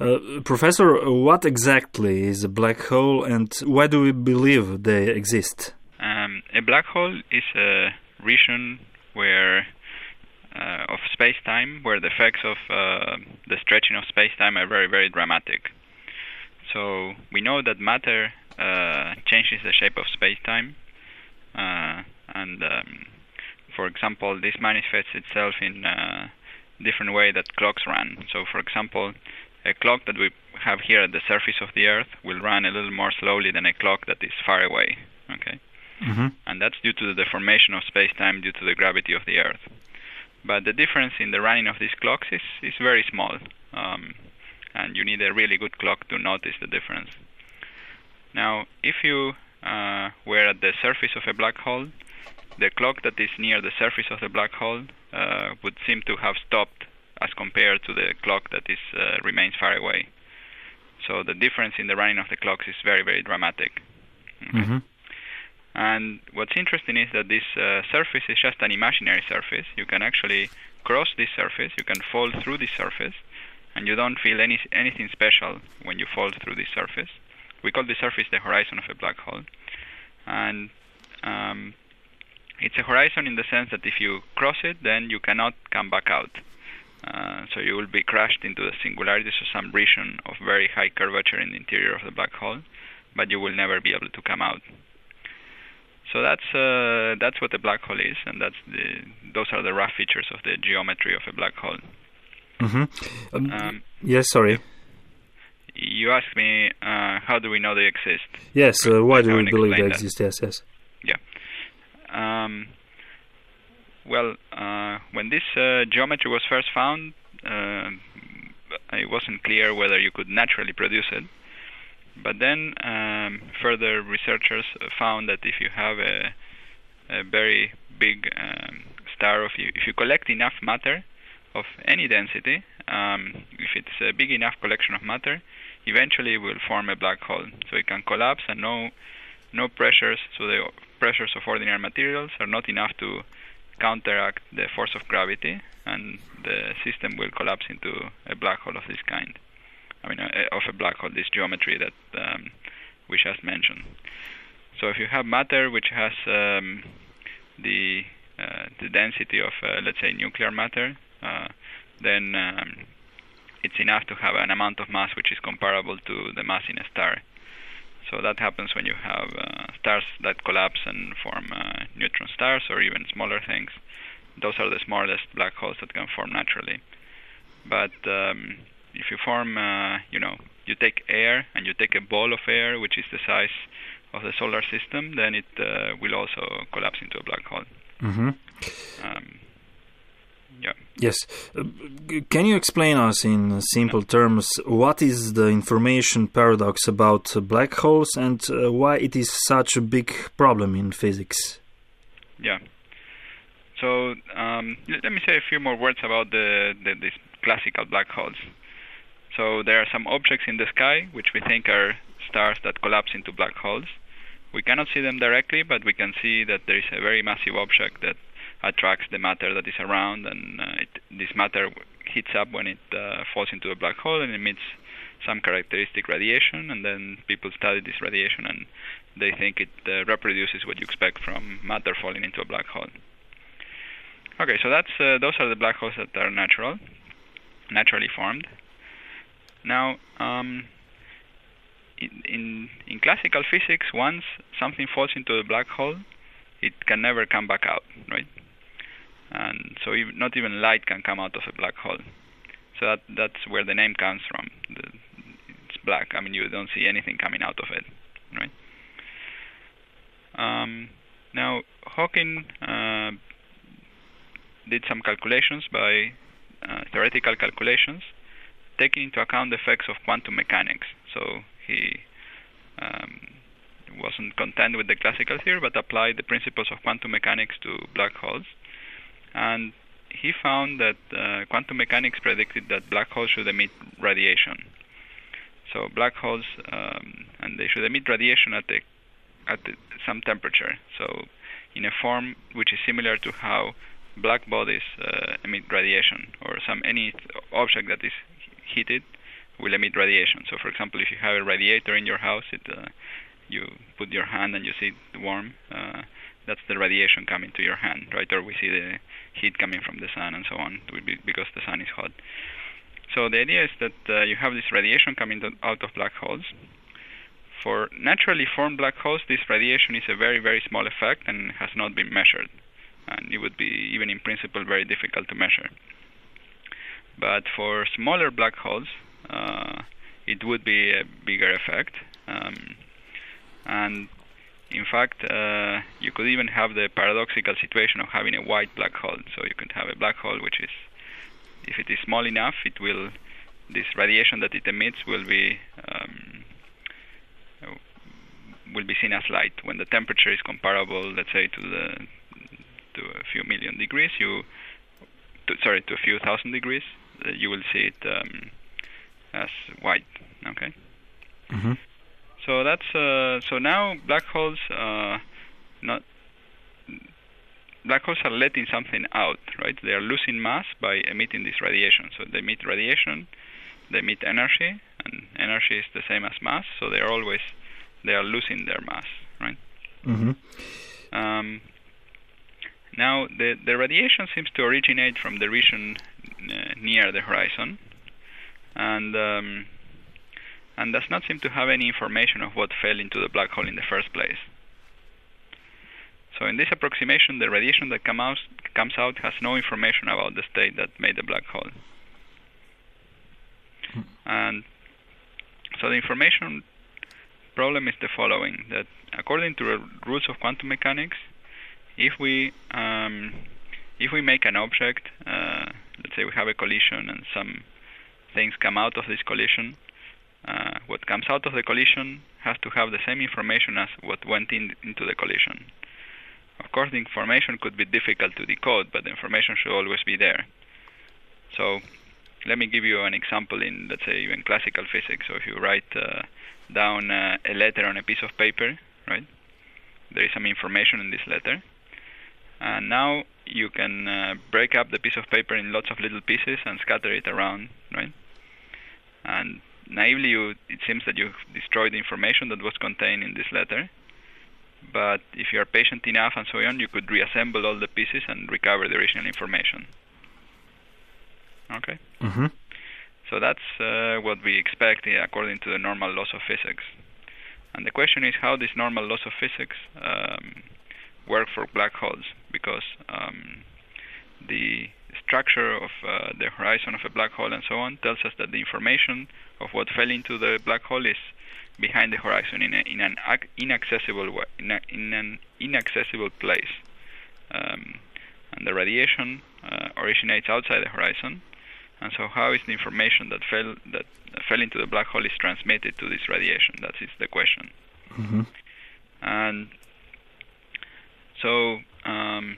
Uh, professor, what exactly is a black hole and why do we believe they exist? Um, a black hole is a region where uh, of space-time where the effects of uh, the stretching of space-time are very, very dramatic. So we know that matter uh, changes the shape of space-time, uh, and um, for example, this manifests itself in a different way that clocks run. So, for example, a clock that we have here at the surface of the Earth will run a little more slowly than a clock that is far away. Okay, mm-hmm. and that's due to the deformation of space-time due to the gravity of the Earth. But the difference in the running of these clocks is is very small, um, and you need a really good clock to notice the difference. Now, if you uh, were at the surface of a black hole, the clock that is near the surface of the black hole uh, would seem to have stopped as compared to the clock that is uh, remains far away. So the difference in the running of the clocks is very very dramatic. Okay. Mm-hmm. And what's interesting is that this uh, surface is just an imaginary surface. You can actually cross this surface, you can fall through this surface, and you don't feel any anything special when you fall through this surface. We call this surface the horizon of a black hole, and um, it's a horizon in the sense that if you cross it, then you cannot come back out. Uh, so you will be crashed into the singularity, so some region of very high curvature in the interior of the black hole, but you will never be able to come out. So that's uh, that's what a black hole is, and that's the those are the rough features of the geometry of a black hole. Mm-hmm. Um, um, yes, sorry. You asked me uh, how do we know they exist? Yes, uh, why do we believe they that. exist? Yes, yes. Yeah. Um, well, uh, when this uh, geometry was first found, uh, it wasn't clear whether you could naturally produce it. But then um, further researchers found that if you have a, a very big um, star, of you, if you collect enough matter of any density, um, if it's a big enough collection of matter, eventually it will form a black hole. So it can collapse and no no pressures, so the pressures of ordinary materials are not enough to counteract the force of gravity, and the system will collapse into a black hole of this kind. I mean, uh, of a black hole, this geometry that um, we just mentioned. So if you have matter which has um, the uh, the density of, uh, let's say, nuclear matter, uh, then um, it's enough to have an amount of mass which is comparable to the mass in a star. So that happens when you have uh, stars that collapse and form uh, neutron stars or even smaller things. Those are the smallest black holes that can form naturally. But um, if you form, uh, you know, you take air and you take a ball of air, which is the size of the solar system, then it uh, will also collapse into a black hole. Mm-hmm. Um, yeah. Yes. Can you explain us in simple terms what is the information paradox about black holes and uh, why it is such a big problem in physics? Yeah. So um, let me say a few more words about the, the these classical black holes. So there are some objects in the sky which we think are stars that collapse into black holes. We cannot see them directly, but we can see that there is a very massive object that attracts the matter that is around, and uh, it, this matter heats up when it uh, falls into a black hole and emits some characteristic radiation, and then people study this radiation and they think it uh, reproduces what you expect from matter falling into a black hole. Okay, so that's uh, those are the black holes that are natural, naturally formed. Now, um, in, in in classical physics, once something falls into a black hole, it can never come back out, right? And so even, not even light can come out of a black hole. So that that's where the name comes from. The, it's black. I mean, you don't see anything coming out of it, right? Um, now Hawking uh, did some calculations by uh, theoretical calculations, taking into account the effects of quantum mechanics. So he um, wasn't content with the classical theory, but applied the principles of quantum mechanics to black holes and he found that uh, quantum mechanics predicted that black holes should emit radiation. So black holes, um, and they should emit radiation at the, at the, some temperature. So in a form which is similar to how black bodies uh, emit radiation, or some any object that is heated will emit radiation. So, for example, if you have a radiator in your house, it uh, you put your hand and you see it warm. Uh, that's the radiation coming to your hand, right? Or we see the heat coming from the sun and so on, because the sun is hot. So the idea is that uh, you have this radiation coming out of black holes. For naturally formed black holes, this radiation is a very, very small effect and has not been measured. And it would be, even in principle, very difficult to measure. But for smaller black holes, uh, it would be a bigger effect. Um, and in fact, uh, you could even have the paradoxical situation of having a white black hole. So you could have a black hole which is, if it is small enough, it will, this radiation that it emits will be um, will be seen as light. When the temperature is comparable, let's say to the to a few million degrees, you to, sorry to a few thousand degrees, uh, you will see it um, as white. Okay. Mm-hmm. So that's uh, so now black holes uh, not black holes are letting something out, right? They are losing mass by emitting this radiation. So they emit radiation, they emit energy, and energy is the same as mass. So they are always they are losing their mass, right? Mm-hmm. Um, now the the radiation seems to originate from the region uh, near the horizon, and um, and does not seem to have any information of what fell into the black hole in the first place. So in this approximation, the radiation that come out, comes out has no information about the state that made the black hole. And so the information problem is the following, that according to the rules of quantum mechanics, if we um, if we make an object, uh, let's say we have a collision and some things come out of this collision, uh, what comes out of the collision has to have the same information as what went in, into the collision. Of course, the information could be difficult to decode, but the information should always be there. So, let me give you an example in, let's say, even classical physics. So, if you write uh, down uh, a letter on a piece of paper, right, there is some information in this letter. And now you can uh, break up the piece of paper in lots of little pieces and scatter it around, right? And naively, you, it seems that you've destroyed the information that was contained in this letter. But if you are patient enough and so on, you could reassemble all the pieces and recover the original information. Okay. Mm-hmm. So that's uh, what we expect uh, according to the normal laws of physics. And the question is how these normal laws of physics um, work for black holes, because um, the structure of uh, the horizon of a black hole and so on tells us that the information of what fell into the black hole is behind the horizon in, a, in an inaccessible way, in, a, in an inaccessible place. Um, and the radiation uh, originates outside the horizon. And so, how is the information that fell that fell into the black hole is transmitted to this radiation? That is the question. Mm-hmm. And so, um,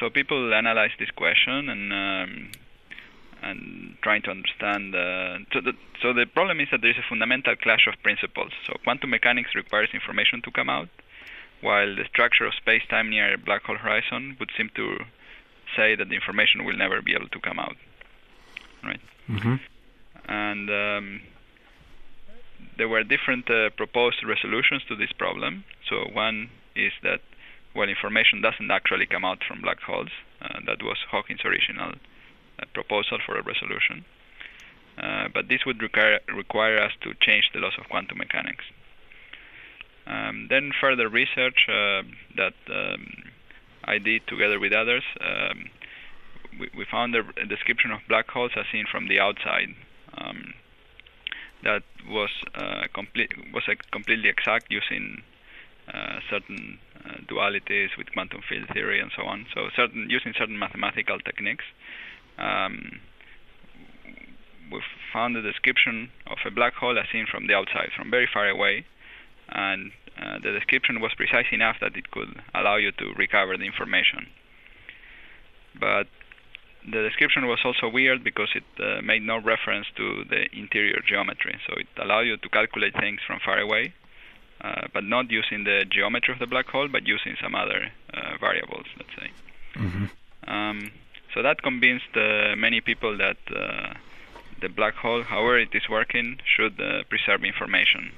so people analyze this question and um, and trying to understand. Uh, so, the, so the problem is that there is a fundamental clash of principles. So quantum mechanics requires information to come out, while the structure of space-time near a black hole horizon would seem to say that the information will never be able to come out. Right. Mm-hmm. And um, there were different uh, proposed resolutions to this problem. So one is that well, information doesn't actually come out from black holes. Uh, that was Hawking's original uh, proposal for a resolution. Uh, but this would require, require us to change the laws of quantum mechanics. Um, then further research uh, that um, I did together with others, um, we, we, found a, a, description of black holes as seen from the outside. Um, that was uh, complete was completely exact using uh, certain uh, dualities with quantum field theory and so on. So certain using certain mathematical techniques, um, we found the description of a black hole as seen from the outside, from very far away, and uh, the description was precise enough that it could allow you to recover the information. But the description was also weird because it uh, made no reference to the interior geometry. So it allowed you to calculate things from far away, uh, but not using the geometry of the black hole, but using some other uh, variables, let's say. Mm-hmm. Um, so that convinced uh, many people that uh, the black hole, however it is working, should uh, preserve information.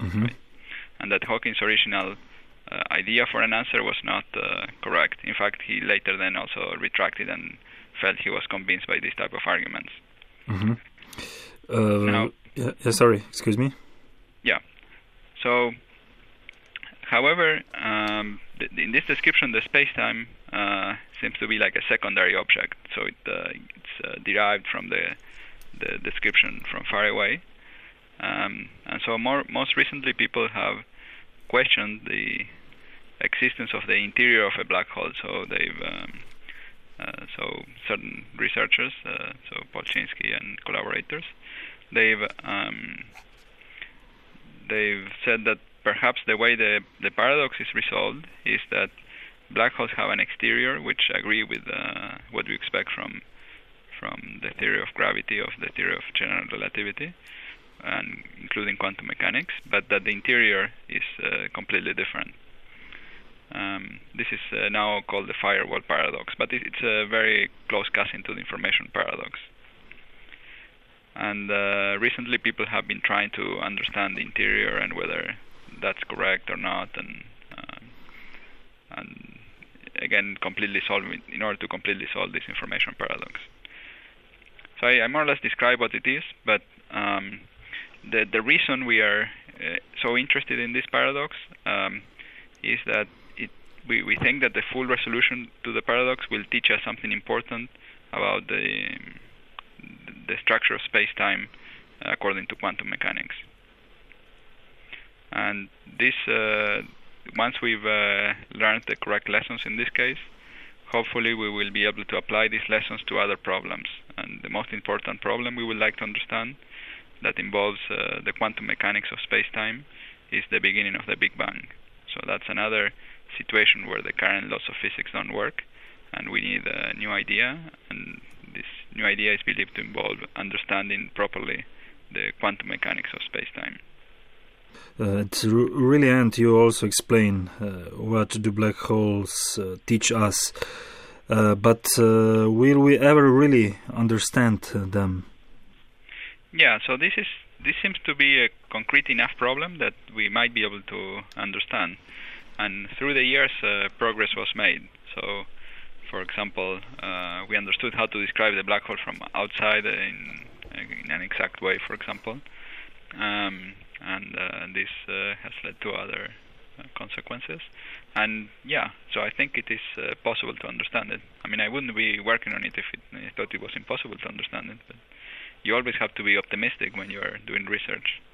Mm-hmm. Right? And that Hawking's original uh, idea for an answer was not uh, correct. In fact, he later then also retracted and felt he was convinced by this type of arguments. Mm-hmm. Uh, now, yeah, sorry, excuse me. Yeah. So, however, um, th- in this description, the space-time uh, seems to be like a secondary object. So it, uh, it's uh, derived from the the description from far away. Um, and so more most recently, people have questioned the existence of the interior of a black hole. So they've um, uh, so certain researchers, uh, so Polchinski and collaborators, they've um, they've said that perhaps the way the the paradox is resolved is that black holes have an exterior which agree with uh, what we expect from from the theory of gravity of the theory of general relativity and including quantum mechanics but that the interior is uh, completely different. Um, this is uh, now called the firewall paradox but it, it's a very close cousin to the information paradox and uh, recently people have been trying to understand the interior and whether that's correct or not and uh, and again completely solve in order to completely solve this information paradox. So I, I more or less describe what it is, but um, the the reason we are uh, so interested in this paradox um, is that it we, we think that the full resolution to the paradox will teach us something important about the the structure of space-time according to quantum mechanics. And this uh, once we've uh, learned the correct lessons in this case, hopefully we will be able to apply these lessons to other problems. And the most important problem we would like to understand that involves uh, the quantum mechanics of space-time is the beginning of the Big Bang. So that's another situation where the current laws of physics don't work, and we need a new idea. And this new idea is believed to involve understanding properly the quantum mechanics of space-time. Uh, at really end, you also explain uh, what do black holes uh, teach us. Uh, but uh, will we ever really understand them? Yeah, so this is this seems to be a concrete enough problem that we might be able to understand. And through the years, uh, progress was made. So, for example, we understood how to describe the black hole from outside in, in an exact way. For example. Um, and uh, this uh, has led to other uh, consequences. And yeah, so I think it is possible to understand it. I mean, I wouldn't be working on it if I thought it was impossible to understand it. But you always have to be optimistic when you are doing research.